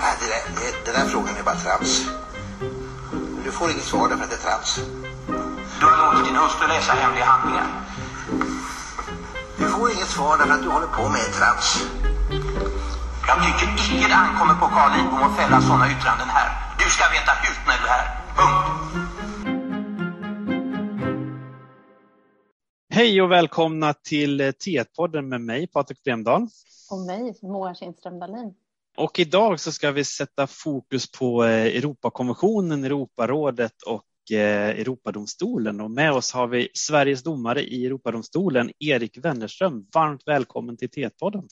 Nej, det där, det, den där frågan är bara trams. Du får inget svar därför att det är trams. Du har låtit din hustru läsa hemliga handlingar. Du får inget svar därför att du håller på med trams. Jag tycker icke det ankommer på Carl Lidbom att fälla sådana yttranden här. Du ska veta hut när du är här. Punkt. Hej och välkomna till T1-podden med mig, Patrik Bremdahl. Och mig, Moa Kindström Dahlin. Och idag så ska vi sätta fokus på eh, Europakonventionen, Europarådet och eh, Europadomstolen. Och med oss har vi Sveriges domare i Europadomstolen, Erik Wennerström. Varmt välkommen till T1-podden.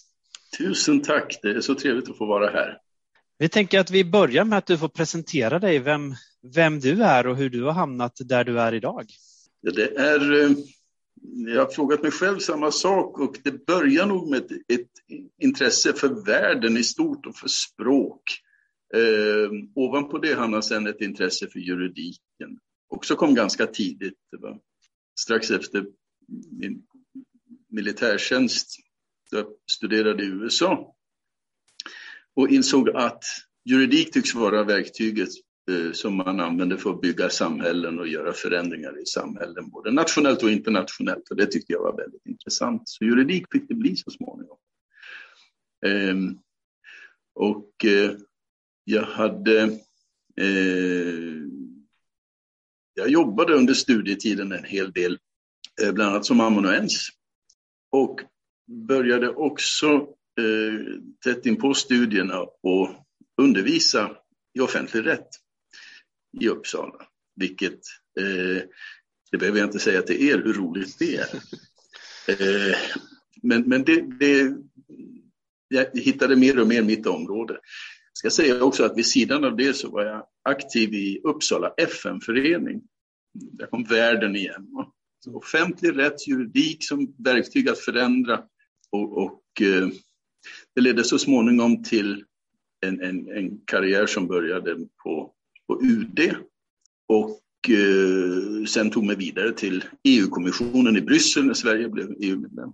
Tusen tack, det är så trevligt att få vara här. Vi tänker att vi börjar med att du får presentera dig, vem, vem du är och hur du har hamnat där du är idag. Det är, eh, jag har frågat mig själv samma sak och det börjar nog med ett, ett intresse för världen i stort och för språk. Eh, ovanpå det hamnar sedan ett intresse för juridiken. Också kom ganska tidigt, det var strax efter min militärtjänst. Jag studerade i USA och insåg att juridik tycks vara verktyget Eh, som man använder för att bygga samhällen och göra förändringar i samhällen, både nationellt och internationellt. Och det tyckte jag var väldigt intressant. Så juridik fick det bli så småningom. Ehm, och eh, jag hade... Eh, jag jobbade under studietiden en hel del, bland annat som amanuens. Och började också tätt in på studierna och undervisa i offentlig rätt i Uppsala. Vilket, eh, det behöver jag inte säga till er hur roligt det är. Eh, men men det, det, jag hittade mer och mer mitt område. Jag ska säga också att vid sidan av det så var jag aktiv i Uppsala FN-förening. Där kom världen igen. Så offentlig rätt, juridik som verktyg att förändra och, och eh, det ledde så småningom till en, en, en karriär som började på, på UD och eh, sen tog mig vidare till EU-kommissionen i Bryssel när Sverige blev EU-medlem.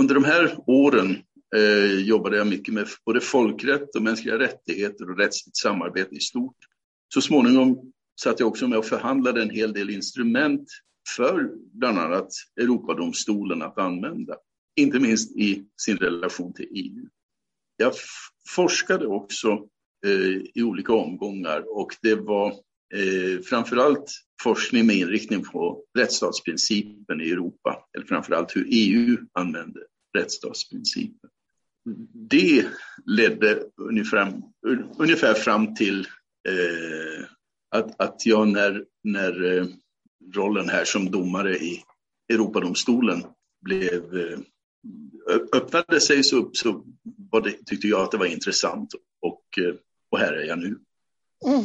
Under de här åren eh, jobbade jag mycket med både folkrätt och mänskliga rättigheter och rättsligt samarbete i stort. Så småningom satt jag också med och förhandlade en hel del instrument för bland annat Europadomstolen att använda, inte minst i sin relation till EU. Jag forskade också Eh, i olika omgångar och det var eh, framförallt forskning med inriktning på rättsstatsprincipen i Europa, eller framförallt hur EU använder rättsstatsprincipen. Det ledde ungefär, ungefär fram till eh, att, att jag när, när eh, rollen här som domare i Europadomstolen blev eh, öppnade sig så, så det, tyckte jag att det var intressant och, eh, och här är jag nu. Mm.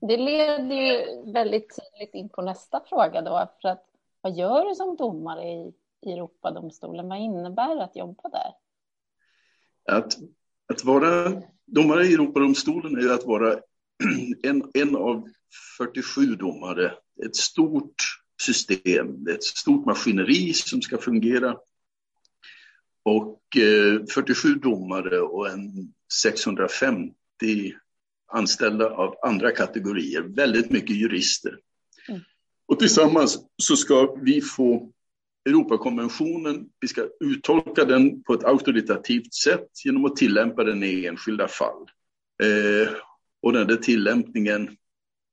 Det leder ju väldigt tydligt in på nästa fråga då, för att vad gör du som domare i, i Europadomstolen? Vad innebär det att jobba där? Att, att vara domare i Europadomstolen är att vara en, en av 47 domare. Ett stort system, ett stort maskineri som ska fungera. Och eh, 47 domare och en 650 anställda av andra kategorier, väldigt mycket jurister. Mm. Och tillsammans så ska vi få Europakonventionen, vi ska uttolka den på ett auktoritativt sätt genom att tillämpa den i enskilda fall. Eh, och den där tillämpningen,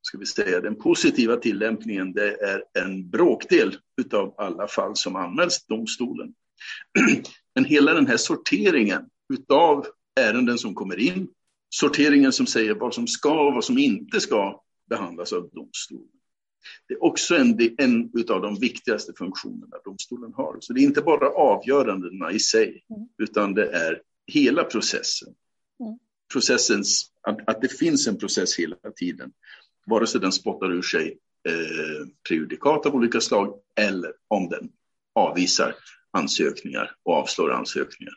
ska vi säga, den positiva tillämpningen, det är en bråkdel av alla fall som anmäls till domstolen. Men hela den här sorteringen av ärenden som kommer in, sorteringen som säger vad som ska och vad som inte ska behandlas av domstolen. Det är också en, en av de viktigaste funktionerna domstolen har. Så det är inte bara avgörandena i sig, mm. utan det är hela processen. Mm. Processens, att, att, det finns en process hela tiden, vare sig den spottar ur sig eh, prejudikat av olika slag eller om den avvisar ansökningar och avslår ansökningar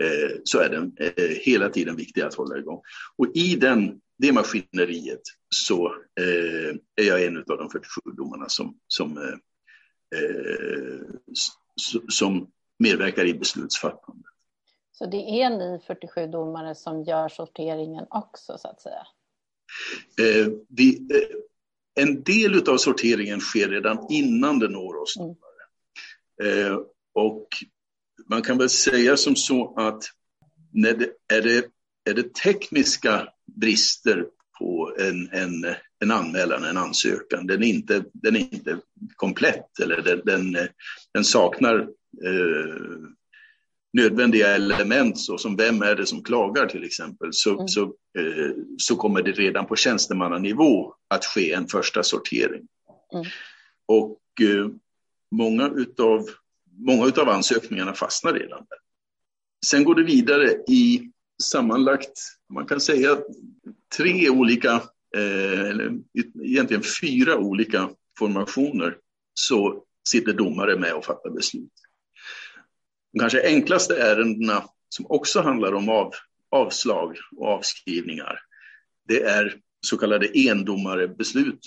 eh, så är den eh, hela tiden viktig att hålla igång. Och i den, det maskineriet så eh, är jag en av de 47 domarna som, som, som medverkar i beslutsfattandet. Så det är ni 47 domare som gör sorteringen också så att säga? Eh, vi, eh, en del av sorteringen sker redan innan det når oss. Mm. Eh, och man kan väl säga som så att när det, är, det, är det tekniska brister på en, en, en anmälan, en ansökan, den är inte, den är inte komplett eller den, den, den saknar eh, nödvändiga element så som vem är det som klagar till exempel så, mm. så, eh, så kommer det redan på tjänstemannanivå att ske en första sortering. Mm. Och eh, många utav många av ansökningarna fastnar redan där. Sen går det vidare i sammanlagt, man kan säga tre olika, eh, eller egentligen fyra olika formationer så sitter domare med och fattar beslut. De kanske enklaste ärendena som också handlar om av, avslag och avskrivningar, det är så kallade endomarebeslut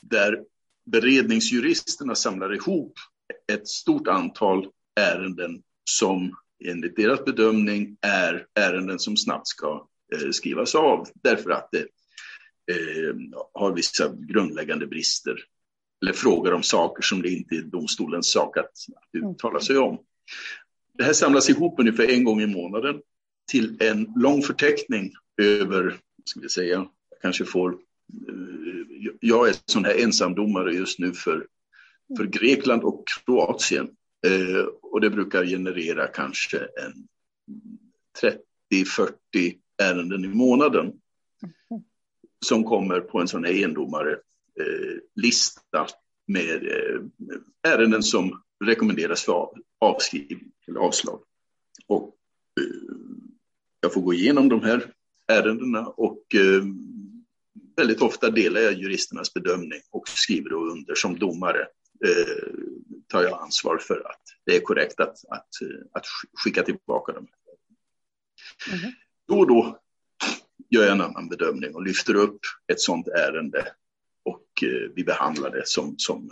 där beredningsjuristerna samlar ihop ett stort antal ärenden som enligt deras bedömning är ärenden som snabbt ska eh, skrivas av därför att det eh, har vissa grundläggande brister eller frågor om saker som det inte är domstolens sak att, att uttala sig om. Det här samlas ihop ungefär en gång i månaden till en lång förteckning över, ska vi säga, jag kanske får, eh, jag är sån här ensamdomare just nu för, för Grekland och Kroatien. Eh, och det brukar generera kanske en 30-40 ärenden i månaden som kommer på en sån här endomare eh, lista med eh, ärenden som rekommenderas för avskrivning eller avslag. Och eh, jag får gå igenom de här ärendena och eh, väldigt ofta delar jag juristernas bedömning och skriver då under som domare. Eh, tar jag ansvar för att det är korrekt att, att, att skicka tillbaka dem. Mm. Då och då gör jag en annan bedömning och lyfter upp ett sådant ärende och vi behandlar det som, som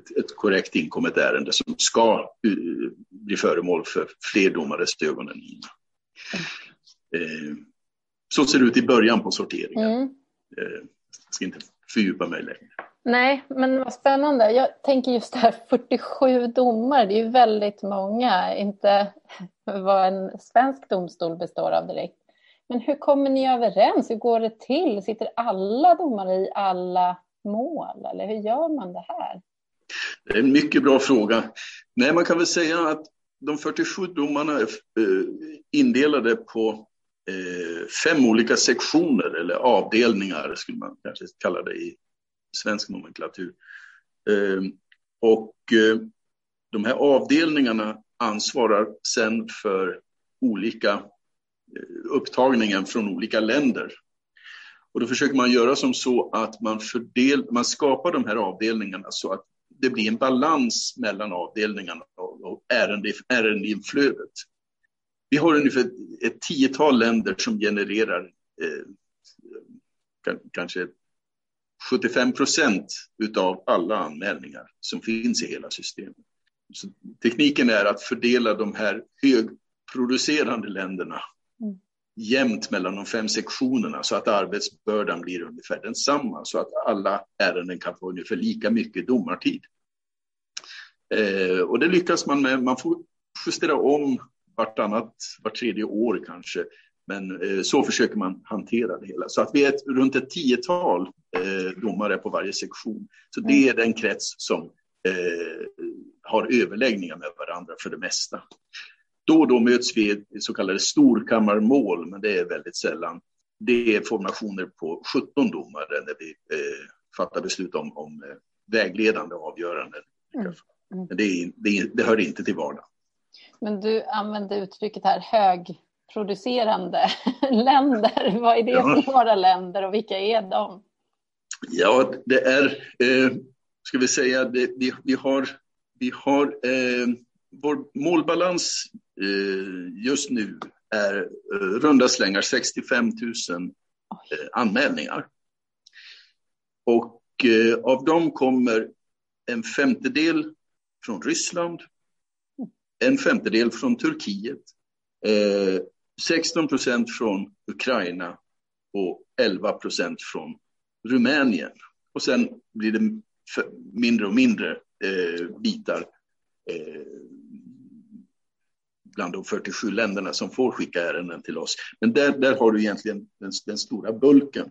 ett, ett korrekt inkommet ärende som ska uh, bli föremål för fler domares ögon än mina. Mm. Uh, så ser det ut i början på sorteringen. Mm. Uh, jag ska inte fördjupa mig längre. Nej, men vad spännande. Jag tänker just det här 47 domar, det är ju väldigt många, inte vad en svensk domstol består av direkt. Men hur kommer ni överens? Hur går det till? Sitter alla domare i alla mål eller hur gör man det här? Det är en mycket bra fråga. Nej, man kan väl säga att de 47 domarna är indelade på eh, fem olika sektioner eller avdelningar skulle man kanske kalla det i svensk nomenklatur. Ehm, och eh, de här avdelningarna ansvarar sen för olika eh, upptagningen från olika länder. Och då försöker man göra som så att man, fördel, man skapar de här avdelningarna så att det blir en balans mellan avdelningarna och ärendeinflödet. Vi har ungefär ett tiotal länder som genererar eh, kanske 75 procent av alla anmälningar som finns i hela systemet. Så tekniken är att fördela de här högproducerande länderna mm. jämnt mellan de fem sektionerna så att arbetsbördan blir ungefär densamma så att alla ärenden kan få ungefär lika mycket domartid. Eh, och det lyckas man med. Man får justera om vartannat, vart tredje år kanske. Men eh, så försöker man hantera det hela. Så att vi är ett, runt ett tiotal eh, domare på varje sektion. Så det är den krets som eh, har överläggningar med varandra för det mesta. Då och då möts vi i så kallade storkammarmål, men det är väldigt sällan. Det är formationer på 17 domare när vi eh, fattar beslut om, om vägledande avgöranden. Mm. Men det, det, det hör inte till vardagen. Men du använde uttrycket här högproducerande länder. Vad är det ja. för några länder och vilka är de? Ja, det är, eh, ska vi säga, det, vi, vi har, vi har eh, vår målbalans eh, just nu är eh, runda slängar 65 000 eh, anmälningar. Och eh, av dem kommer en femtedel från Ryssland, en femtedel från Turkiet, eh, 16 procent från Ukraina och 11 procent från Rumänien. Och sen blir det mindre och mindre eh, bitar eh, bland de 47 länderna som får skicka ärenden till oss. Men där, där har du egentligen den, den stora bulken.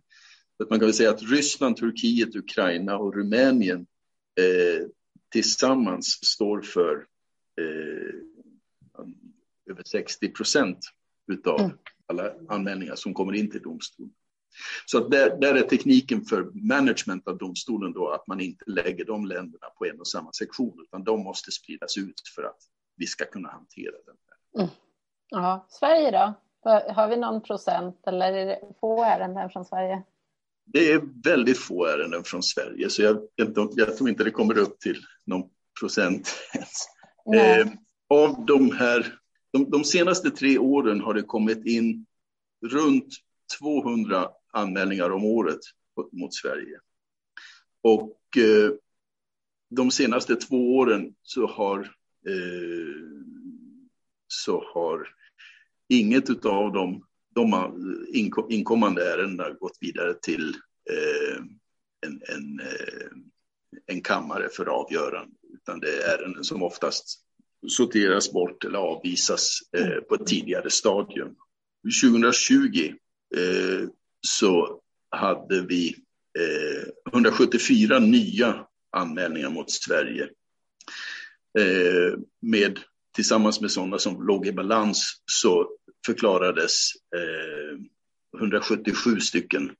Att man kan väl säga att Ryssland, Turkiet, Ukraina och Rumänien eh, tillsammans står för eh, över 60 procent utav mm. alla anmälningar som kommer in till domstolen. Så där, där, är tekniken för management av domstolen då att man inte lägger de länderna på en och samma sektion, utan de måste spridas ut för att vi ska kunna hantera den. Mm. Ja, Sverige då? Har vi någon procent eller är det få ärenden från Sverige? Det är väldigt få ärenden från Sverige, så jag, jag, jag tror inte det kommer upp till någon procent ens. Eh, av de här, de, de, senaste tre åren har det kommit in runt 200 anmälningar om året mot Sverige. Och eh, de senaste två åren så har, eh, så har inget av de, de eh, inkommande ärendena gått vidare till eh, en, en, eh, en kammare för avgörande, utan det är ärenden som oftast sorteras bort eller avvisas eh, på ett tidigare stadium. 2020 eh, så hade vi eh, 174 nya anmälningar mot Sverige. Eh, med, tillsammans med sådana som låg i balans så förklarades eh, 177 stycken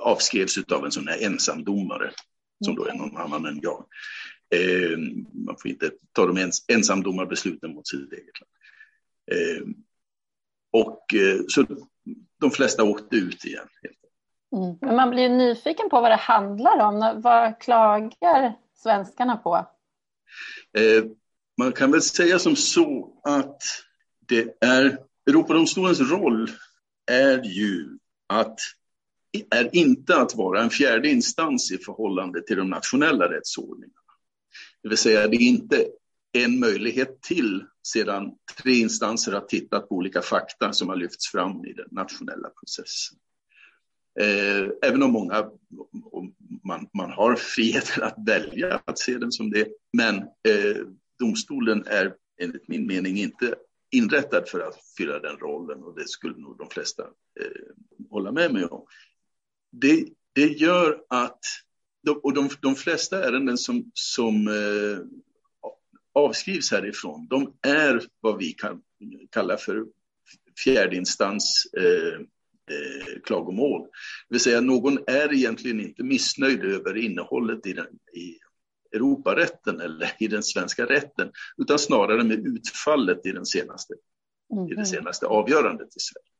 avskrevs av en sån här ensamdomare, som då är någon annan än jag. Eh, man får inte ta de ens, ensamdomarbesluten mot sitt eget land. Eh, och eh, så de flesta åkte ut igen. Mm. Men man blir nyfiken på vad det handlar om. Vad klagar svenskarna på? Eh, man kan väl säga som så att det är Europadomstolens roll är ju att är inte att vara en fjärde instans i förhållande till de nationella rättsordningarna. Det vill säga, det är inte en möjlighet till sedan tre instanser har tittat på olika fakta som har lyfts fram i den nationella processen. Eh, även om många, man, man har friheten att välja att se den som det, men eh, domstolen är enligt min mening inte inrättad för att fylla den rollen och det skulle nog de flesta eh, hålla med mig om det, det gör att, och de, de flesta ärenden som, som eh, avskrivs härifrån, de är vad vi kan kalla för fjärdeinstans eh, eh, klagomål. Det vill säga någon är egentligen inte missnöjd över innehållet i, den, i Europarätten eller i den svenska rätten, utan snarare med utfallet i, den senaste, mm. i det mhm. senaste avgörandet i Sverige.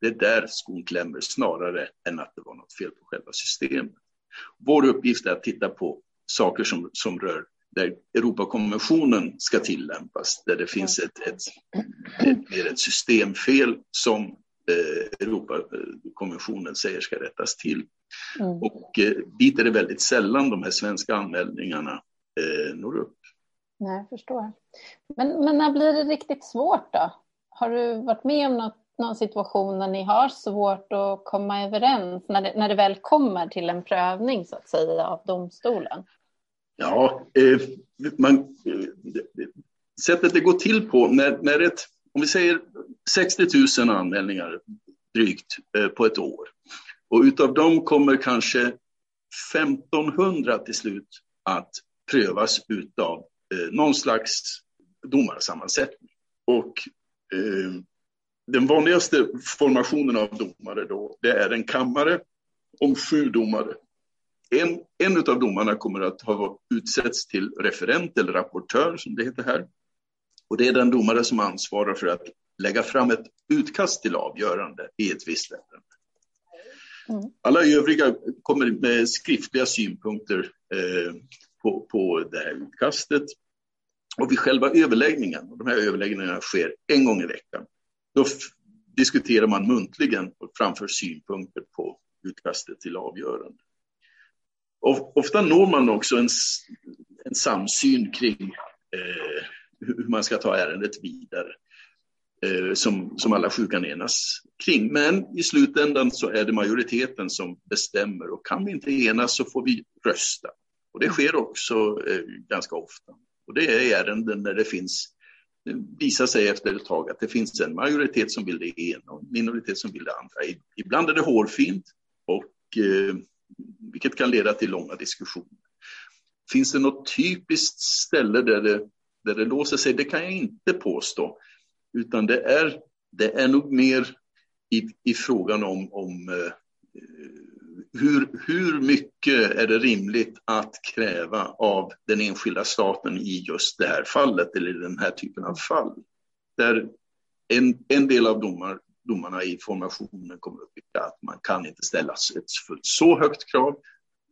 Det är där skon klämmer snarare än att det var något fel på själva systemet. Vår uppgift är att titta på saker som, som rör där Europakonventionen ska tillämpas, där det finns ett, ett, ett, ett, ett systemfel som eh, Europakonventionen säger ska rättas till. Mm. Och eh, dit är det väldigt sällan de här svenska anmälningarna eh, når upp. Nej, jag förstår. Men, men när blir det riktigt svårt då? Har du varit med om något någon situation när ni har svårt att komma överens när det, när det väl kommer till en prövning så att säga av domstolen? Ja, eh, man, eh, sättet det går till på när, när ett, om vi säger 60 000 anmälningar drygt eh, på ett år och utav dem kommer kanske 1500 till slut att prövas utav eh, någon slags domarsammansättning. Och eh, den vanligaste formationen av domare då, det är en kammare om sju domare. En, en av domarna kommer att ha utsetts till referent eller rapportör, som det heter här. Och det är den domare som ansvarar för att lägga fram ett utkast till avgörande i ett visst ärende. Mm. Alla övriga kommer med skriftliga synpunkter eh, på, på det här utkastet. Och vid själva överläggningen, och de här överläggningarna sker en gång i veckan, då diskuterar man muntligen och framför synpunkter på utkastet till avgörande. Ofta når man också en, en samsyn kring eh, hur man ska ta ärendet vidare. eh, som, som alla sju kan enas kring. Men i slutändan så är det majoriteten som bestämmer och kan vi inte enas så får vi rösta. Och det sker också eh, ganska ofta. Och det är ärenden där det finns visar sig efter ett tag att det finns en majoritet som vill det ena och en minoritet som vill det andra. Ibland är det hårfint, och, eh, vilket kan leda till långa diskussioner. Finns det något typiskt ställe där det, där det låser sig? Det kan jag inte påstå, utan det är, det är nog mer i, i frågan om, om eh, hur, hur mycket är det rimligt att kräva av den enskilda staten i just det här fallet eller den här typen av fall? Där en, en del av domar, domarna i formationen kommer upp i att man kan inte ställa ett så högt krav,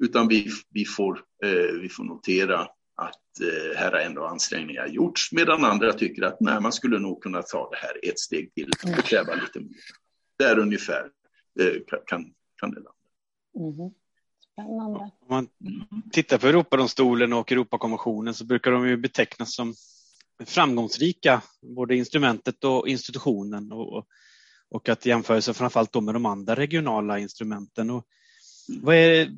utan vi, vi, får, eh, vi får notera att eh, här har ändå ansträngningar gjorts, medan andra tycker att nej, man skulle nog kunna ta det här ett steg till och kräva lite mer. Där ungefär eh, kan, kan det landa. Mm. Spännande. Om man tittar på Europadomstolen och Europakonventionen så brukar de ju betecknas som framgångsrika, både instrumentet och institutionen och, och att jämföra framförallt då med de andra regionala instrumenten. Och vad, är,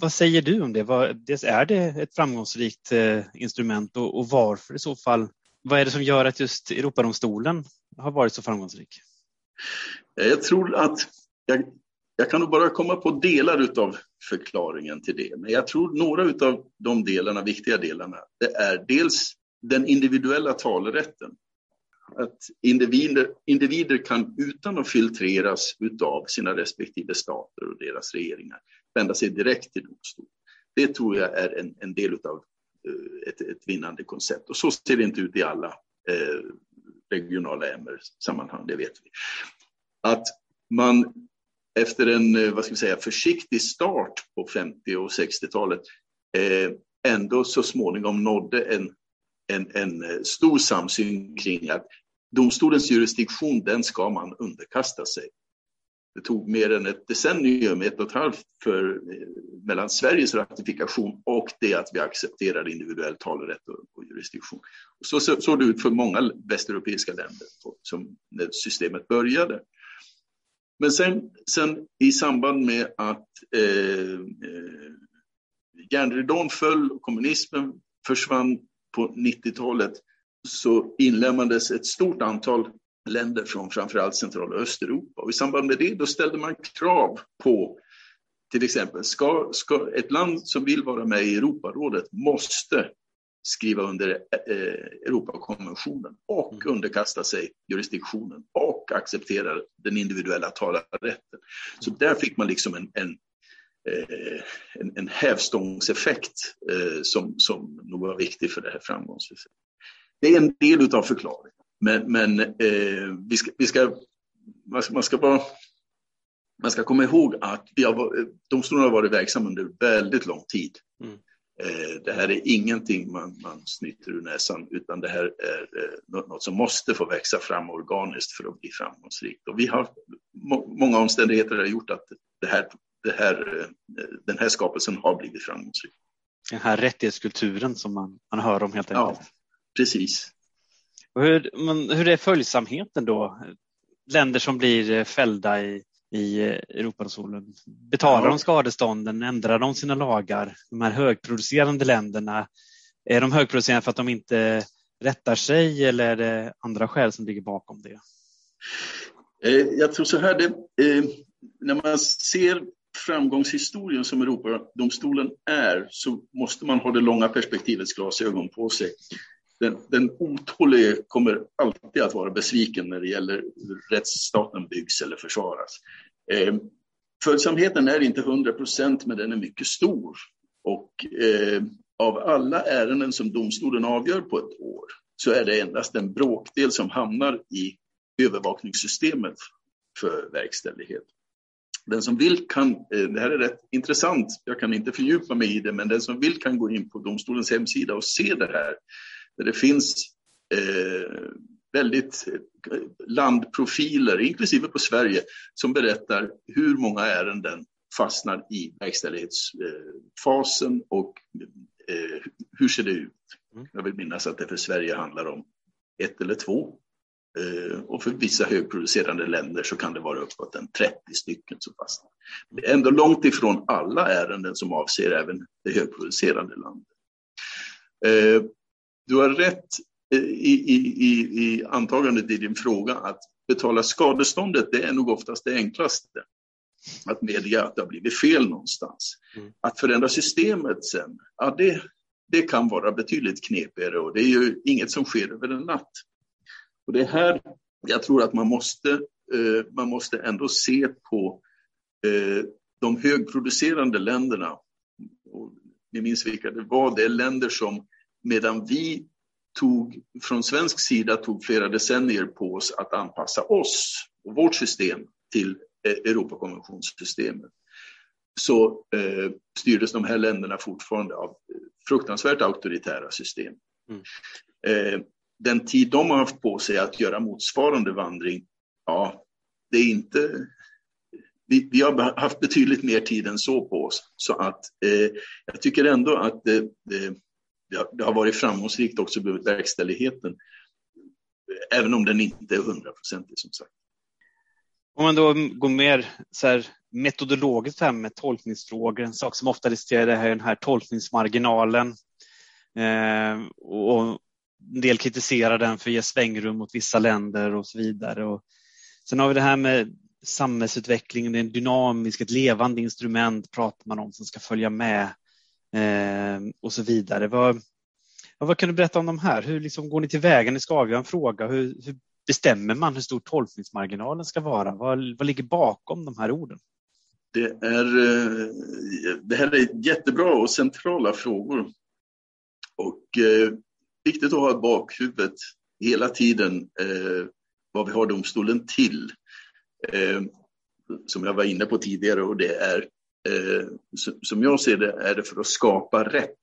vad säger du om det? Vad, är det ett framgångsrikt eh, instrument och, och varför i så fall? Vad är det som gör att just Europadomstolen har varit så framgångsrik? Jag tror att jag, jag kan nog bara komma på delar av förklaringen till det. Men jag tror några av de delarna, viktiga delarna, det är dels den individuella talerätten. Att individer, individer kan utan att filtreras av sina respektive stater och deras regeringar vända sig direkt till domstol. Det tror jag är en, en del av eh, ett, ett, vinnande koncept. Och så ser det inte ut i alla eh, regionala MR-sammanhang, det vet vi. Att man efter en eh, vad ska vi säga, försiktig start på 50 och 60-talet eh, ändå så småningom nådde en, en, en eh, stor samsyn kring att domstolens jurisdiktion, den ska man underkasta sig. Det tog mer än ett decennium, ett och ett halvt, för, eh, mellan Sveriges ratifikation och det att vi accepterar individuell talerätt och, och jurisdiktion. Så såg det ut för många västeuropeiska länder som, när systemet började. Men sen, sen i samband med att eh, eh, järnridån föll och kommunismen försvann på 90-talet så inlämnades ett stort antal länder från framförallt Central och Östeuropa. Och I samband med det då ställde man krav på till exempel, ska, ska ett land som vill vara med i Europarådet måste skriva under eh, Europakonventionen och mm. underkasta sig jurisdiktionen och accepterar den individuella talarrätten. Så där fick man liksom en, en, eh, en, en hävstångseffekt eh, som, som nog var viktig för det här framgångsreceptet. Det är en del av förklaringen, men, men eh, vi ska, vi ska, man ska bara man ska komma ihåg att vi har, eh, domstolen har varit verksam under väldigt lång tid. Mm. Eh, det här är ingenting man, man snyter ur näsan, utan det här är eh, något som måste få växa fram organiskt för att bli framgångsrikt. Och vi har, många omständigheter har gjort att det här, det här, eh, den här skapelsen har blivit framgångsrik. Den här rättighetskulturen som man, man hör om helt enkelt. Ja, precis. Och hur, men, hur är följsamheten då? Länder som blir fällda i i Europadomstolen. Betalar de skadestånden? Ändrar de sina lagar? De här högproducerande länderna, är de högproducerande för att de inte rättar sig eller är det andra skäl som ligger bakom det? Eh, jag tror så här, det, eh, när man ser framgångshistorien som Europadomstolen är så måste man ha det långa perspektivets glasögon på sig den, den otålige kommer alltid att vara besviken när det gäller hur rättsstaten byggs eller försvaras. Eh, följsamheten är inte 100 procent, men den är mycket stor. Och eh, av alla ärenden som domstolen avgör på ett år så är det endast en bråkdel som hamnar i övervakningssystemet för verkställighet. Den som vill kan, eh, det här är rätt intressant, jag kan inte fördjupa mig i det, men den som vill kan gå in på domstolens hemsida och se det här. Där det finns eh, väldigt landprofiler, inklusive på Sverige, som berättar hur många ärenden fastnar i verkställighetsfasen och eh, hur ser det ut? Mm. Jag vill minnas att det för Sverige handlar om ett eller två Eh, och för vissa högproducerande länder så kan det vara uppåt en 30 stycken som fastnar. Det är ändå långt ifrån alla ärenden som avser även det högproducerande landet. Eh, du har rätt i, i, i, i antagandet i din fråga att betala skadeståndet, det är nog oftast det enklaste. Att medge att det har blivit fel någonstans. Mm. Att förändra systemet sen, ja, det, det kan vara betydligt knepigare och det är ju inget som sker över en natt. Och det är här jag tror att man måste, eh, man måste ändå se på eh, de högproducerande länderna. Och ni minns vilka det var, det är länder som medan vi tog, från svensk sida tog flera decennier på oss att anpassa oss och vårt system till eh, Europakonventionssystemet så eh, styrdes de här länderna fortfarande av fruktansvärt auktoritära system. Mm. Eh, den tid de har haft på sig att göra motsvarande vandring, ja, det är inte... Vi, vi har haft betydligt mer tid än så på oss. Så att eh, jag tycker ändå att det, det har varit framgångsrikt också med verkställigheten. Även om den inte är hundraprocentig som sagt. Om man då går mer så här, metodologiskt här med tolkningsfrågor, en sak som ofta diskuteras är den här tolkningsmarginalen. Eh, och en del kritiserar den för att ge svängrum mot vissa länder och så vidare. Och sen har vi det här med samhällsutvecklingen, det är en dynamisk, ett levande instrument pratar man om som ska följa med Ehm, och så vidare. Vad, vad kan du berätta om de här? Hur liksom går ni tillväga när ni ska avgöra en fråga? Hur, hur bestämmer man hur stor tolkningsmarginalen ska vara? Vad, vad ligger bakom de här orden? Det, är, eh, det här är jättebra och centrala frågor. Och eh, viktigt att ha i bakhuvudet hela tiden eh, vad vi har domstolen till. Eh, som jag var inne på tidigare och det är Eh, som jag ser det är det för att skapa rätt,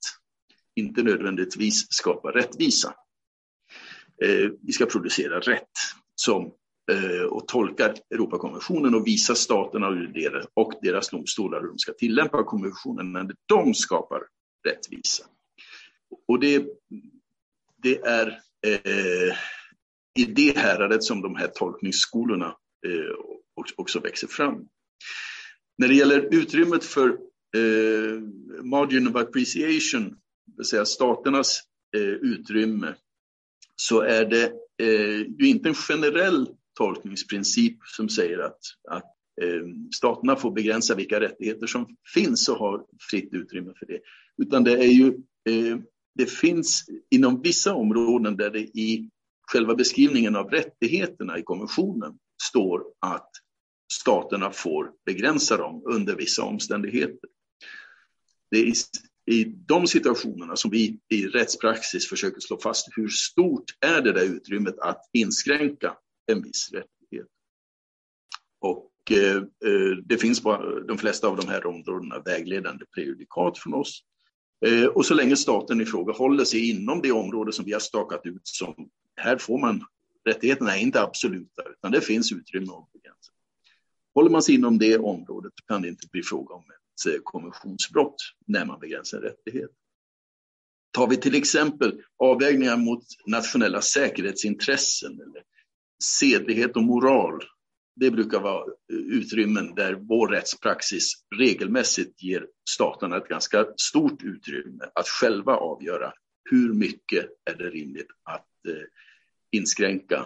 inte nödvändigtvis skapa rättvisa. Eh, vi ska producera rätt som eh, och tolka Europakonventionen och visa staterna och deras domstolar hur de ska tillämpa konventionen när de skapar rättvisa. Och det det är eh, i det häradet som de här tolkningsskolorna eh, också växer fram. När det gäller utrymmet för eh, margin of appreciation, det vill säga staternas eh, utrymme, så är det eh, ju inte en generell tolkningsprincip som säger att, att eh, staterna får begränsa vilka rättigheter som finns och har fritt utrymme för det. Utan det är ju eh, det finns inom vissa områden där det i själva beskrivningen av rättigheterna i konventionen står att staterna får begränsa dem under vissa omständigheter. Det är i de situationerna som vi i rättspraxis försöker slå fast hur stort är det där utrymmet att inskränka en viss rättighet. Och eh, eh, det finns på de flesta av de här områdena vägledande prejudikat från oss eh, och så länge staten i fråga håller sig inom det område som vi har stakat ut som här får man, rättigheterna är inte absoluta utan det finns utrymme att begränsa. Håller man sig inom det området kan det inte bli fråga om ett eh, konventionsbrott när man begränsar rättighet. Tar vi till exempel avvägningar mot nationella säkerhetsintressen eller sedlighet och moral det brukar vara eh, utrymmen där vår rättspraxis regelmässigt ger staterna ett ganska stort utrymme att själva avgöra hur mycket är det rimligt att eh, inskränka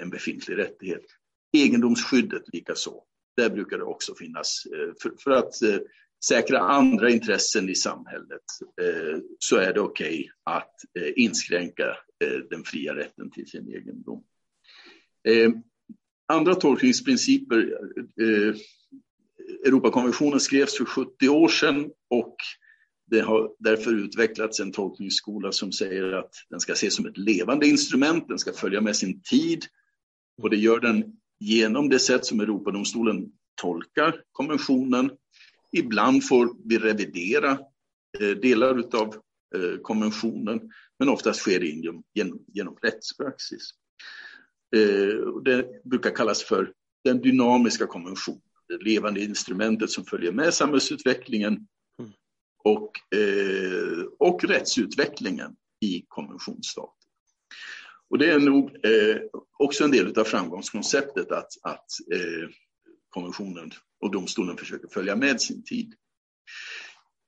en befintlig rättighet. Egendomsskyddet likaså. Där brukar det också finnas, eh, för, för, att eh, säkra andra intressen i samhället eh, så är det okej okay att inskränka den fria rätten till sin egendom. Andra tolkningsprinciper, Europakonventionen skrevs för 70 år sedan och det har därför utvecklats en tolkningsskola som säger att den ska ses som ett levande instrument, den ska följa med sin tid och det gör den genom det sätt som Europadomstolen tolkar konventionen. Ibland får vi revidera eh, delar av eh, konventionen, men oftast sker det genom, genom rättspraxis. Eh, det brukar kallas för den dynamiska konventionen, det levande instrumentet som följer med samhällsutvecklingen mm. och, och rättsutvecklingen i konventionsstaten. Och det är nog eh, också en del av framgångskonceptet att, att eh, konventionen och domstolen försöker följa med sin tid.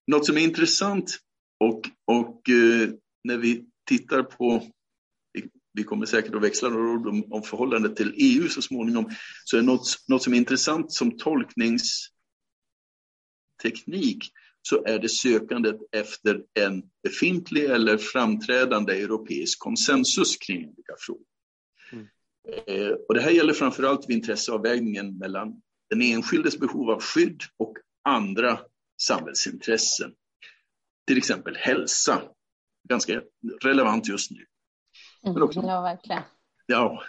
Något som är intressant och, och eh, när vi tittar på vi kommer säkert att växla några ord om, om förhållandet till EU så småningom, så är något, något som är intressant som tolkningsteknik så är det sökandet efter en befintlig eller framträdande europeisk konsensus kring olika frågor. Mm. Eh, och det här gäller framförallt vid intresseavvägningen mellan den enskildes behov av skydd och andra samhällsintressen. Till exempel hälsa, ganska relevant just nu. Men också, ja, verkligen. Ja.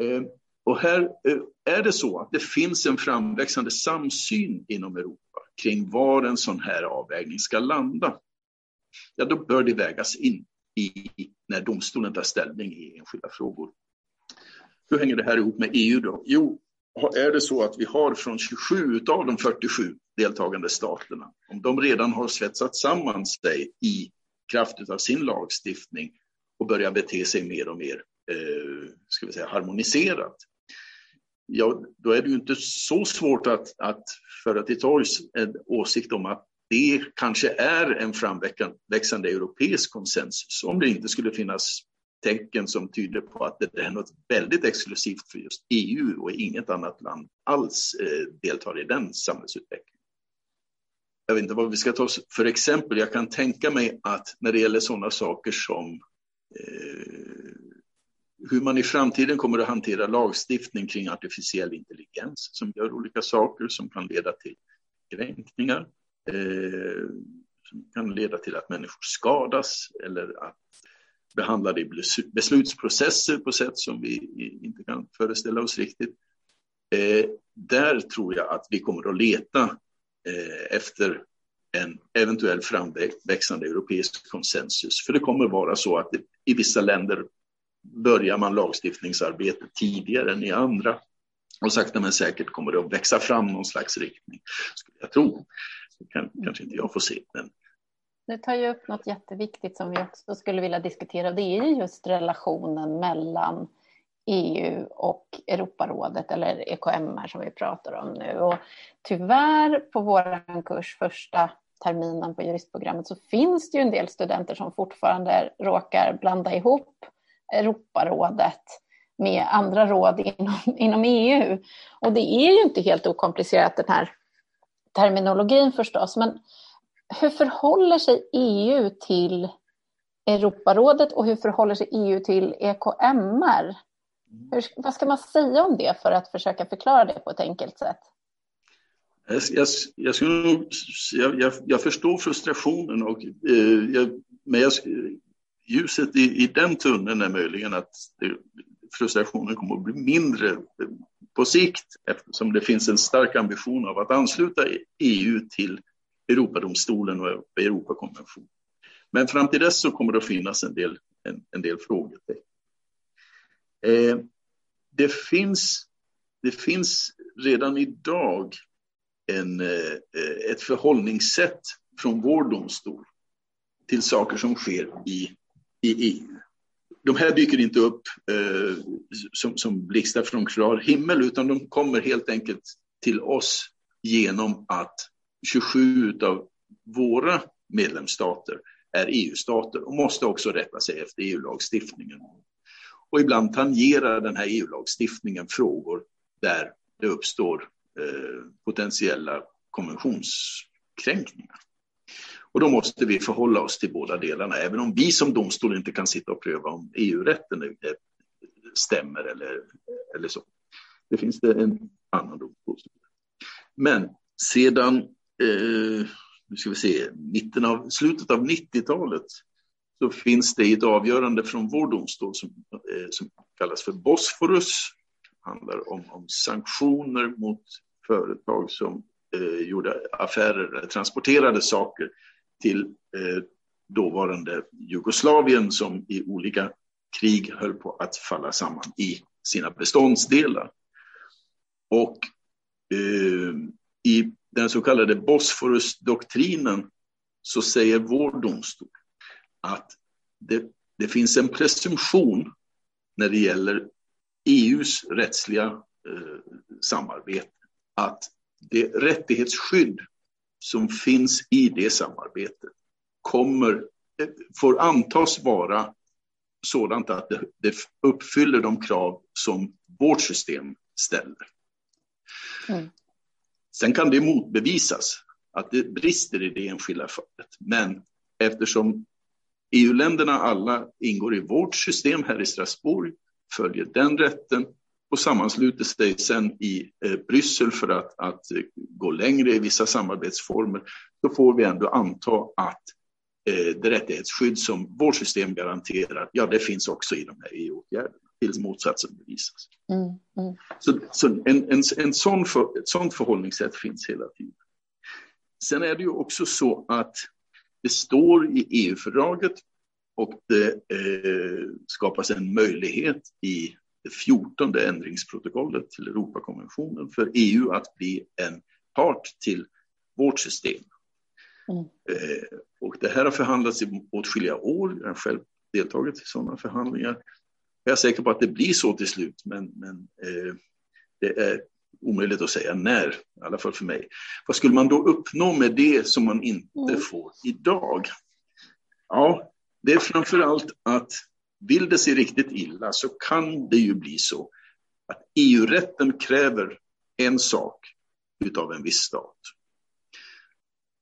Eh, och här eh, är det så att det finns en framväxande samsyn inom Europa kring var en sån här avvägning ska landa. Ja, då bör det vägas in i när domstolen tar ställning i enskilda frågor. Hur hänger det här ihop med EU då? Jo, är det så att vi har från 27 av de 47 deltagande staterna, om de redan har svetsat samman sig i kraft av sin lagstiftning och börjar bete sig mer och mer eh, ska vi säga, harmoniserat, ja, då är det ju inte så svårt att, att föra till torgs en åsikt om att det kanske är en framväxande europeisk konsensus, om det inte skulle finnas tecken som tyder på att det är något väldigt exklusivt för just EU och inget annat land alls eh, deltar i den samhällsutvecklingen. Jag vet inte vad vi ska ta för exempel. Jag kan tänka mig att när det gäller sådana saker som eh, hur man i framtiden kommer att hantera lagstiftning kring artificiell intelligens som gör olika saker som kan leda till kränkningar, eh, som kan leda till att människor skadas eller att behandlade i beslutsprocesser på sätt som vi inte kan föreställa oss riktigt. Eh, där tror jag att vi kommer att leta eh, efter en eventuell framväxande europeisk konsensus. För det kommer vara så att det, i vissa länder börjar man lagstiftningsarbetet tidigare än i andra. Och sakta men säkert kommer det att växa fram någon slags riktning, skulle jag tro. Så kan, kanske inte jag får se, men du tar ju upp något jätteviktigt som vi också skulle vilja diskutera. Det är just relationen mellan EU och Europarådet eller EKMR som vi pratar om nu. Och tyvärr på vår kurs första terminen på juristprogrammet så finns det ju en del studenter som fortfarande råkar blanda ihop Europarådet med andra råd inom, inom EU. Och det är ju inte helt okomplicerat den här terminologin förstås, men hur förhåller sig EU till Europarådet och hur förhåller sig EU till EKMR? Hur, vad ska man säga om det för att försöka förklara det på ett enkelt sätt? Jag, jag, jag, jag, förstår frustrationen, och, eh, jag, men jag, ljuset i, i den tunneln är möjligen att det, frustrationen kommer att bli mindre på sikt eftersom det finns en stark ambition av att ansluta EU till Europadomstolen och Europakonventionen. Men fram till dess så kommer det att finnas en del, en, en del frågetecken. Eh, det, finns, det finns redan idag en, eh, ett förhållningssätt från vår domstol till saker som sker i, i EU. De här dyker inte upp eh, som, som blixtar från klar himmel utan de kommer helt enkelt till oss genom att 27 av våra medlemsstater är EU-stater och måste också rätta sig efter EU-lagstiftningen. Och ibland tangerar den här EU-lagstiftningen frågor där det uppstår eh, potentiella konventionskränkningar. Och då måste vi förhålla oss till båda delarna, även om vi som domstol inte kan sitta och pröva om EU-rätten eh, stämmer eller, eller så. Det finns det en annan domstol. Men sedan eh, nu ska vi se, mitten av, slutet av 90-talet så finns det ett avgörande från vår domstol som, eh, som kallas för Bosforus. Det handlar om, om sanktioner mot företag som eh, gjorde affärer, eh, transporterade saker till eh, dåvarande Jugoslavien som i olika krig höll på att falla samman i sina beståndsdelar. Och eh, i den så kallade Bosforusdoktrinen så säger vår domstol att det, det finns en presumtion när det gäller EUs rättsliga eh, samarbete att det rättighetsskydd som finns i det samarbetet kommer, får antas vara sådant att det, det uppfyller de krav som vårt system ställer. Mm. Sen kan det motbevisas att det brister i det enskilda fallet. Men eftersom EU-länderna alla ingår i vårt system här i Strasbourg, följer den rätten och sammansluter sig sen i eh, Bryssel för att, att eh, gå längre i vissa samarbetsformer, så får vi ändå anta att eh, det rättighetsskydd som vårt system garanterar, ja, det finns också i de här EU-åtgärderna tills motsatsen bevisas. Mm, mm. Så, så en, en, en sån för, ett sådant förhållningssätt finns hela tiden. Sen är det ju också så att det står i EU-fördraget och det eh, skapas en möjlighet i det fjortonde ändringsprotokollet till Europakonventionen för EU att bli en part till vårt system. Mm. Eh, och det här har förhandlats i åtskilliga år. Jag har själv deltagit i sådana förhandlingar. Jag är säker på att det blir så till slut, men, men eh, det är omöjligt att säga när, i alla fall för mig. Vad skulle man då uppnå med det som man inte mm. får idag? Ja, det är framför allt att vill det sig riktigt illa så kan det ju bli så att EU-rätten kräver en sak utav en viss stat.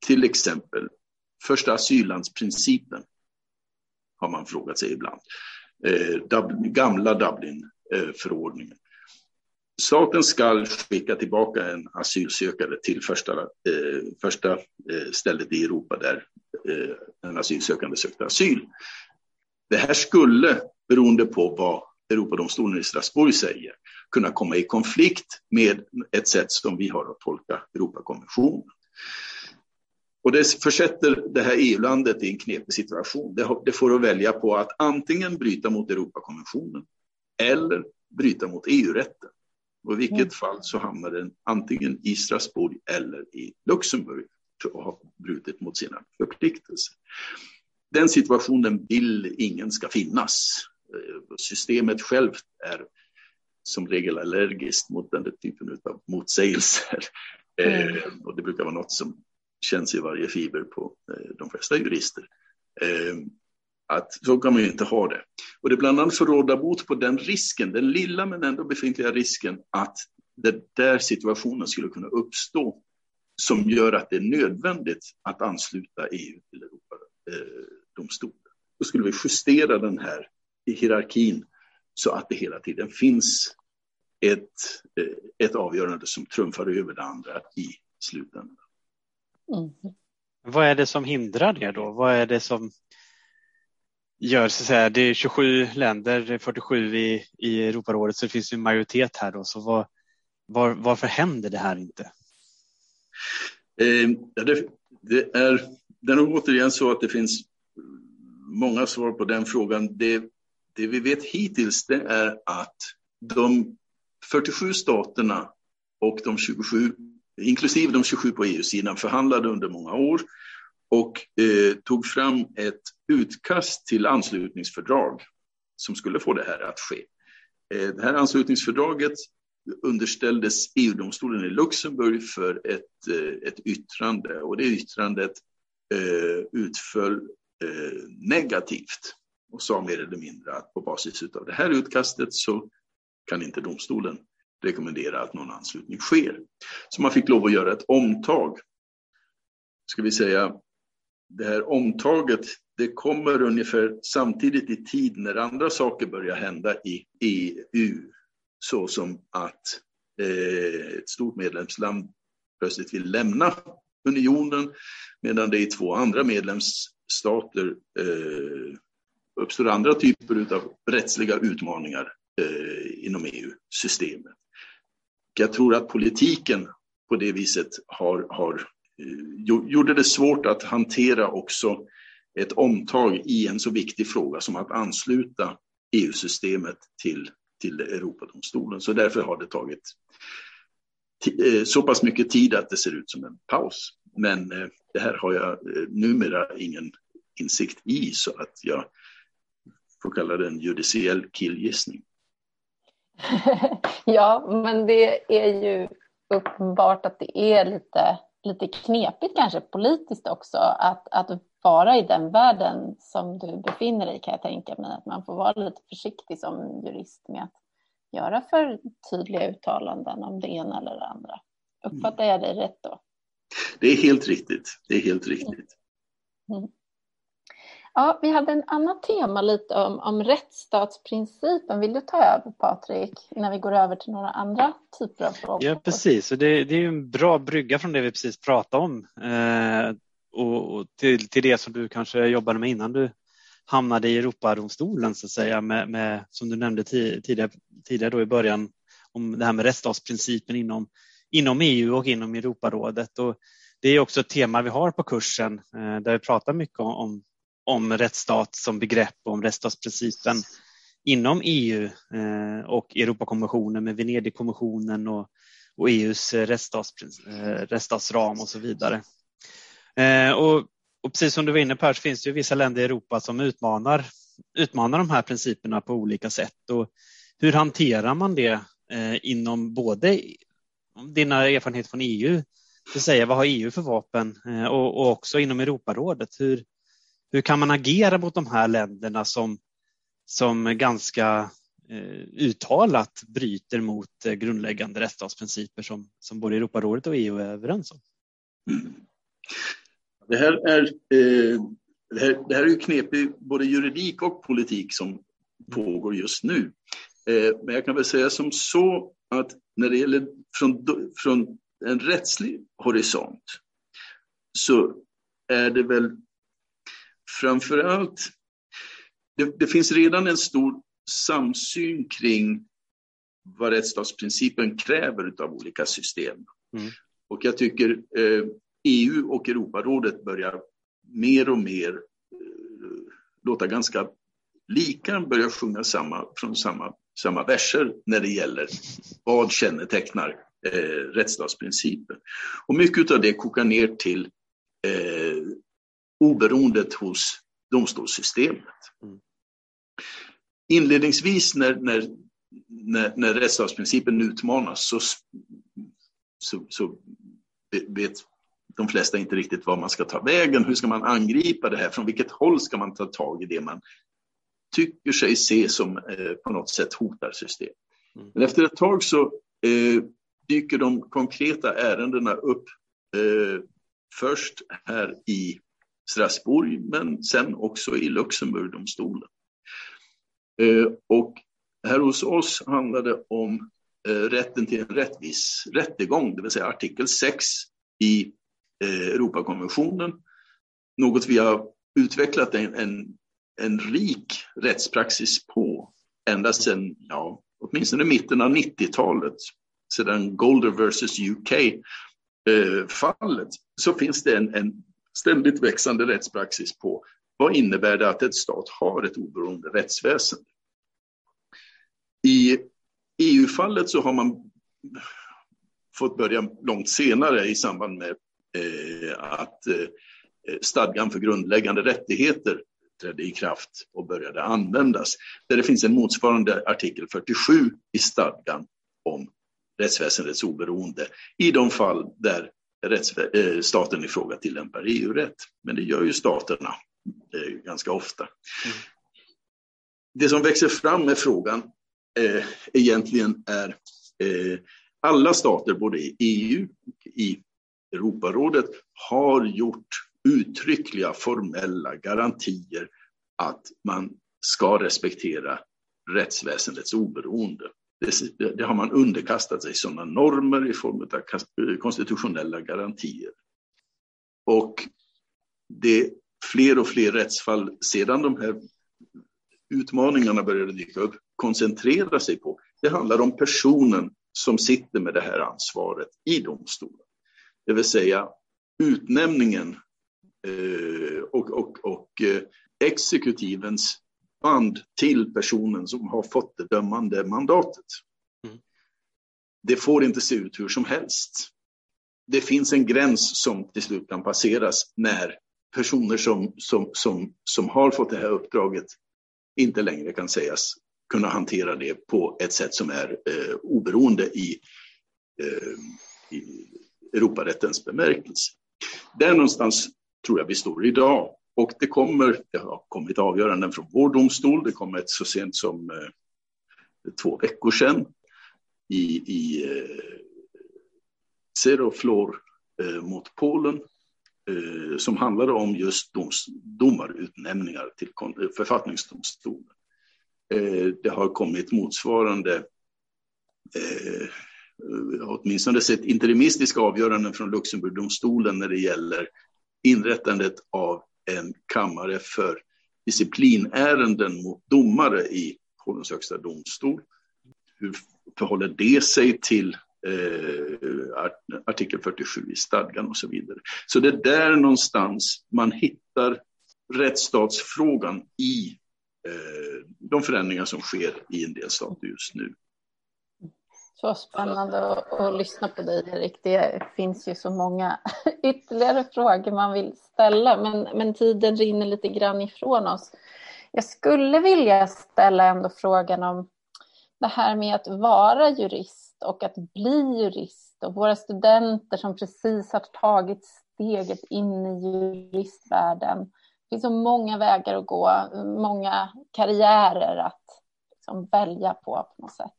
Till exempel första asyllandsprincipen har man frågat sig ibland. Eh, gamla Dublinförordningen. Staten ska skicka tillbaka en asylsökande till första, eh, första eh, stället i Europa där eh, en asylsökande sökte asyl. Det här skulle, beroende på vad Europadomstolen i Strasbourg säger, kunna komma i konflikt med ett sätt som vi har att tolka Europakonventionen. Och det försätter det här EU-landet i en knepig situation. Det får att välja på att antingen bryta mot Europakonventionen eller bryta mot EU-rätten. Och i vilket mm. fall så hamnar den antingen i Strasbourg eller i Luxemburg och har brutit mot sina förpliktelser. Den situationen vill ingen ska finnas. Systemet självt är som regel allergiskt mot den typen av motsägelser. Mm. Eh, och det brukar vara något som känns i varje fiber på eh, de flesta jurister. Eh, att så kan man ju inte ha det. Och det är bland annat för att råda bot på den risken, den lilla men ändå befintliga risken att den där situationen skulle kunna uppstå som gör att det är nödvändigt att ansluta EU till Europadomstolen. Då skulle vi justera den här hierarkin så att det hela tiden finns ett, ett avgörande som trumfar över det andra i slutändan. Mm. Vad är det som hindrar det då? Vad är det som gör så att säga, det är 27 länder, 47 i, i Europarådet, så det finns en majoritet här då. Så vad, var, varför händer det här inte? Eh, det, det, är, det är nog återigen så att det finns många svar på den frågan. Det, det vi vet hittills det är att de 47 staterna och de 27, inklusive de 27 på EU-sidan, förhandlade under många år och eh, tog fram ett utkast till anslutningsfördrag som skulle få det här att ske. Eh, det här anslutningsfördraget underställdes EU-domstolen i Luxemburg för ett, eh, ett yttrande och det yttrandet eh, utföll eh, negativt och sa mer eller mindre att på basis av det här utkastet så kan inte domstolen rekommendera att någon anslutning sker. Så man fick lov att göra ett omtag. Ska vi säga det här omtaget, det kommer ungefär samtidigt i tid när andra saker börjar hända i EU. Så som att eh, ett stort medlemsland plötsligt vill lämna unionen medan det i två andra medlemsstater eh, uppstår andra typer av rättsliga utmaningar eh, inom EU-systemet. Jag tror att politiken på det viset har, har eh, gjorde det svårt att hantera också ett omtag i en så viktig fråga som att ansluta EU-systemet till, till Europadomstolen. Så därför har det tagit Eh, så pass mycket tid att det ser ut som en paus. Men eh, det här har jag eh, numera ingen insikt i så att jag får kalla det en judiciell killgissning. ja, men det är ju uppenbart att det är lite, lite knepigt kanske politiskt också att, att vara i den världen som du befinner dig kan jag tänka mig. Att man får vara lite försiktig som jurist med att göra för tydliga uttalanden om det ena eller det andra. Uppfattar jag dig rätt då? Det är helt riktigt. Det är helt riktigt. Mm. Ja, vi hade en annat tema lite om, om rättsstatsprincipen. Vill du ta över Patrik innan vi går över till några andra typer av frågor? Ja, precis. Och det, det är en bra brygga från det vi precis pratade om eh, och, och till, till, det som du kanske jobbade med innan du hamnade i Europadomstolen så att säga med, med som du nämnde tidigare, tidigare då i början om det här med rättsstatsprincipen inom, inom EU och inom Europarådet. Och det är också ett tema vi har på kursen eh, där vi pratar mycket om, om om rättsstat som begrepp och om rättsstatsprincipen inom EU eh, och Europakonventionen med Venedigkommissionen och, och EUs eh, rättsstatsram och så vidare. Eh, och, och, precis som du var inne på här så finns det ju vissa länder i Europa som utmanar, utmanar de här principerna på olika sätt. Och hur hanterar man det eh, inom både dina erfarenheter från EU, det säga vad har EU för vapen eh, och, och också inom Europarådet. Hur, hur kan man agera mot de här länderna som, som ganska eh, uttalat bryter mot eh, grundläggande rättsstatsprinciper som, som både Europarådet och EU är överens om? Det här är, eh, det här, det här är ju knepig både juridik och politik som pågår just nu. Eh, men jag kan väl säga som så att när det gäller från, från en rättslig horisont så är det väl framför allt, det, det, finns redan en stor samsyn kring vad rättsstatsprincipen kräver av olika system. Mm. Och jag tycker eh, EU och Europarådet börjar mer och mer eh, låta ganska lika, börja sjunga samma, från samma, samma verser när det gäller vad kännetecknar eh, rättsstatsprincipen. Och mycket av det kokar ner till eh, oberoendet hos domstolssystemet. Mm. Inledningsvis när, när, när, när rättsstatsprincipen utmanas så, så, så vet de flesta inte riktigt var man ska ta vägen. Hur ska man angripa det här? Från vilket håll ska man ta tag i det man tycker sig se som eh, på något sätt hotar system? Mm. Men efter ett tag så eh, dyker de konkreta ärendena upp eh, först här i Strasbourg, men sen också i Luxemburgdomstolen. Eh, och här hos oss handlar det om eh, rätten till en rättvis rättegång, det vill säga artikel 6 i Eh, Europakonventionen. Något vi har utvecklat en, en, en rik rättspraxis på ända sedan, ja, åtminstone mitten av 90-talet, sedan Golder versus UK-fallet, eh, så finns det en, en ständigt växande rättspraxis på vad innebär det att ett stat har ett oberoende rättsväsen. I EU-fallet så har man fått börja långt senare i samband med att eh, stadgan för grundläggande rättigheter trädde i kraft och började användas. Där det finns en motsvarande artikel 47 i stadgan om rättsväsendets oberoende i de fall där Eh, staten i fråga tillämpar EU-rätt. Men det gör ju staterna eh, ganska ofta. Mm. Det som växer fram med frågan eh, egentligen är eh, alla stater, både i EU och i Europarådet, har gjort uttryckliga formella garantier att man ska respektera rättsväsendets oberoende. Det, det, har man underkastat sig sådana normer i form av konstitutionella garantier. Och det fler och fler rättsfall sedan de här utmaningarna började dyka upp koncentrerar sig på, det handlar om personen som sitter med det här ansvaret i domstolen. Det vill säga utnämningen eh, och, och, och eh, exekutivens band till personen som har fått det dömande mandatet. Mm. Det får inte se ut hur som helst. Det finns en gräns som till slut kan passeras när personer som, som, som, som har fått det här uppdraget inte längre kan sägas kunna hantera det på ett sätt som är eh, oberoende i, eh, i Europarättens bemärkelse. Där någonstans tror jag vi står idag. Och det kommer, det har kommit avgöranden från vår domstol, det kom ett så sent som eh, två veckor sedan i, i eh, Zeroflor eh, mot Polen eh, som handlade om just doms, domarutnämningar till eh, författningsdomstolen. Eh, det har kommit motsvarande eh, Eh, åtminstone sett interimistiska avgöranden från Luxemburgdomstolen när det gäller inrättandet av en kammare för disciplinärenden mot domare i Polens högsta domstol. Hur förhåller det sig till eh, artikel 47 i stadgan och så vidare. Så det är där någonstans man hittar rättsstatsfrågan i eh, de förändringar som sker i en del stater just nu. Så spännande att, att, lyssna på dig, Erik. Det finns ju så många ytterligare frågor man vill ställa, men, men tiden rinner lite grann ifrån oss. Jag skulle vilja ställa ändå frågan om det här med att vara jurist och att bli jurist och våra studenter som precis har tagit steget in i juristvärlden. Det finns så många vägar att gå, många karriärer att liksom välja på på något sätt.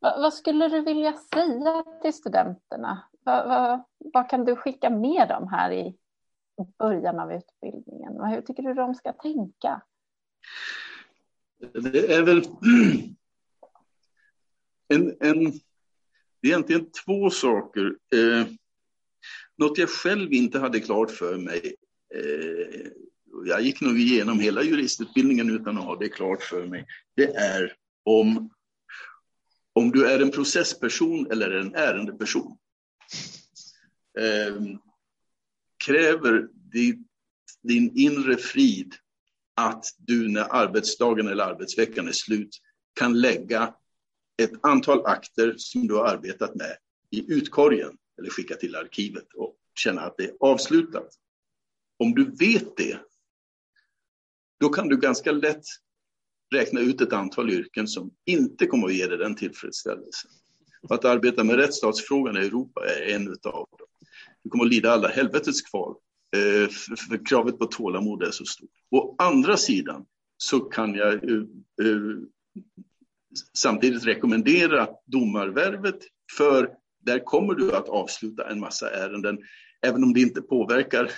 Vad, vad skulle du vilja säga till studenterna? Vad, vad, vad, kan du skicka med dem här i början av utbildningen? Hur tycker du de ska tänka? Det är väl en, en, det är egentligen två saker. Eh, något jag själv inte hade klart för mig. Eh, jag gick nog igenom hela juristutbildningen utan att ha det klart för mig. Det är om, om du är en processperson eller en ärendeperson. Eh, kräver din, din inre frid att du när arbetsdagen eller arbetsveckan är slut kan lägga ett antal akter som du har arbetat med i utkorgen eller skicka till arkivet och känna att det är avslutat. Om du vet det, då kan du ganska lätt räkna ut ett antal yrken som inte kommer att ge dig den tillfredsställelsen. Att arbeta med rättsstatsfrågan i Europa är en av dem. Du kommer att lida alla helvetets kval, eh, för kravet på tålamod är så stort. Å andra sidan så kan jag eh, eh, samtidigt rekommendera domarvärvet för där kommer du att avsluta en massa ärenden, även om det inte påverkar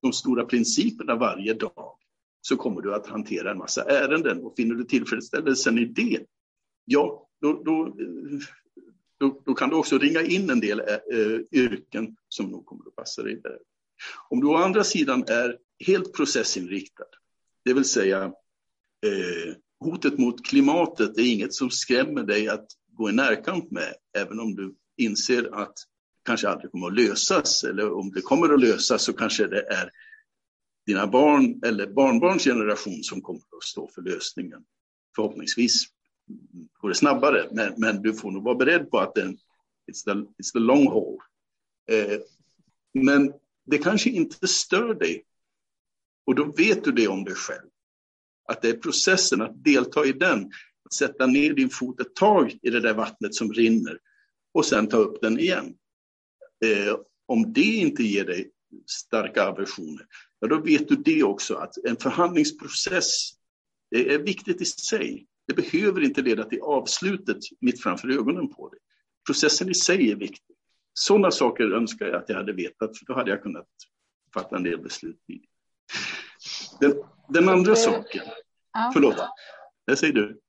de stora principerna varje dag, så kommer du att hantera en massa ärenden och finner du tillfredsställelsen i det, ja, då, då, då, då kan du också ringa in en del eh, eh, yrken som nog kommer att passa dig där. Om du å andra sidan är helt processinriktad, det vill säga eh, hotet mot klimatet är inget som skrämmer dig att gå i närkamp med, även om du inser att det kanske aldrig kommer att lösas, eller om det kommer att lösas så kanske det är dina barn eller barnbarns generation som kommer att stå för lösningen. Förhoppningsvis går det snabbare, men, men du får nog vara beredd på att den, it's, the, it's the long haul. Eh, men det kanske inte stör dig. Och då vet du det om dig själv. Att det är processen, att delta i den, att sätta ner din fot ett tag i det där vattnet som rinner och sen ta upp den igen. Eh, om det inte ger dig starka aversioner, ja då vet du det också att en förhandlingsprocess är viktigt i sig. Det behöver inte leda till avslutet mitt framför ögonen på dig. Processen i sig är viktig. Sådana saker önskar jag att jag hade vetat, för då hade jag kunnat fatta en del beslut. Den, den andra saken, ja. förlåt, det säger du.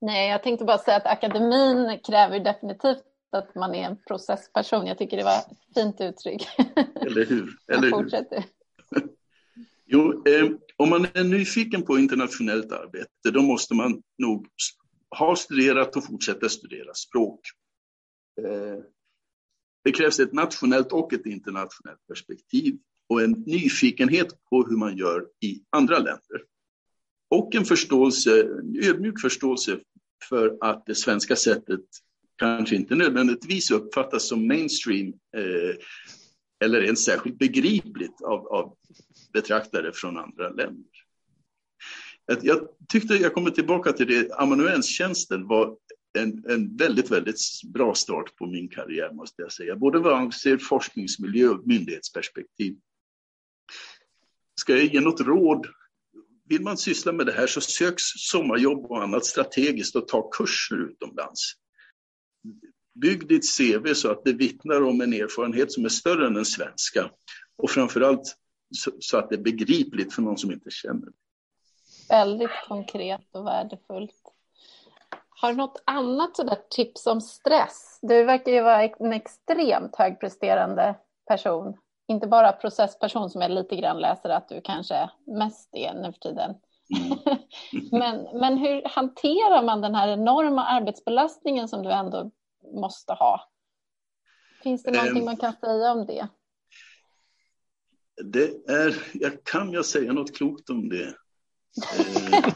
Nej, jag tänkte bara säga att akademin kräver definitivt att man är en processperson. Jag tycker det var ett fint uttryck. Eller hur? Eller hur? Jo, eh, om man är nyfiken på internationellt arbete, då måste man nog ha studerat och fortsätta studera språk. Eh, det krävs ett nationellt och ett internationellt perspektiv och en nyfikenhet på hur man gör i andra länder. Och en förståelse, en ödmjuk förståelse för att det svenska sättet kanske inte nödvändigtvis uppfattas som mainstream eh, eller ens särskilt begripligt av, av betraktare från andra länder. Jag tyckte, jag kommer tillbaka till det, amanuenstjänsten var en, en väldigt, väldigt bra start på min karriär måste jag säga. Både vad avser forskningsmiljö och myndighetsperspektiv. Ska jag ge något råd? Vill man syssla med det här så söks sommarjobb och annat strategiskt och ta kurser utomlands. Bygg ditt CV så att det vittnar om en erfarenhet som är större än den svenska. Och framförallt så, så att det är begripligt för någon som inte känner. Väldigt konkret och värdefullt. Har du något annat sådär tips om stress? Du verkar ju vara en extremt högpresterande person. Inte bara processperson som jag lite grann läser att du kanske mest är nu för tiden. Mm. men, men hur hanterar man den här enorma arbetsbelastningen som du ändå måste ha? Finns det någonting um, man kan säga om det? Det är, jag kan jag säga något klokt om det? Eh,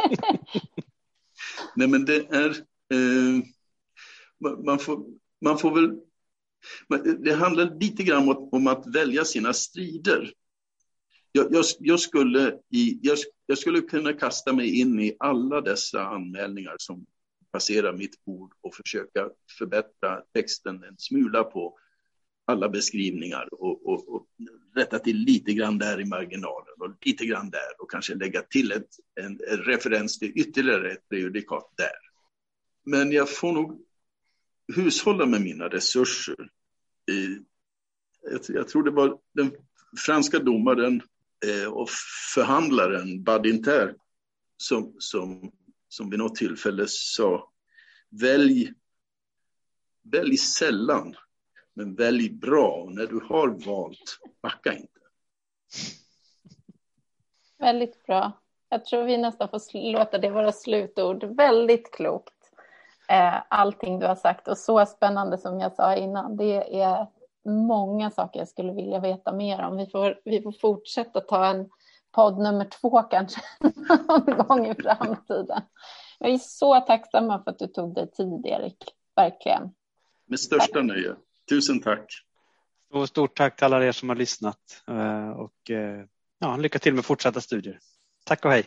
nej men det är, eh, man, får, man får väl, det handlar lite grann om, om att välja sina strider. Jag, jag, jag, skulle i, jag, jag, skulle kunna kasta mig in i alla dessa anmälningar som passera mitt bord och försöka förbättra texten en smula på alla beskrivningar och, och, och rätta till lite grann där i marginalen och lite grann där och kanske lägga till ett, en, en referens till ytterligare ett prejudikat där. Men jag får nog hushålla med mina resurser. Jag, jag tror det var den franska domaren eh, och förhandlaren Badinter som, som, som vid något tillfälle sa välj, välj sällan men välj bra. Och när du har valt, backa inte. Väldigt bra. Jag tror vi nästan får låta det vara slutord. Väldigt klokt. Eh, allting du har sagt och så spännande som jag sa innan. Det är många saker jag skulle vilja veta mer om. Vi får, vi får fortsätta ta en podd nummer två kanske någon gång i framtiden. Jag är så tacksamma för att du tog dig tid, Erik. Verkligen. Med största nöje. Tusen tack. Och stort tack till alla er som har lyssnat eh, och eh, ja, lycka till med fortsatta studier. Tack och hej.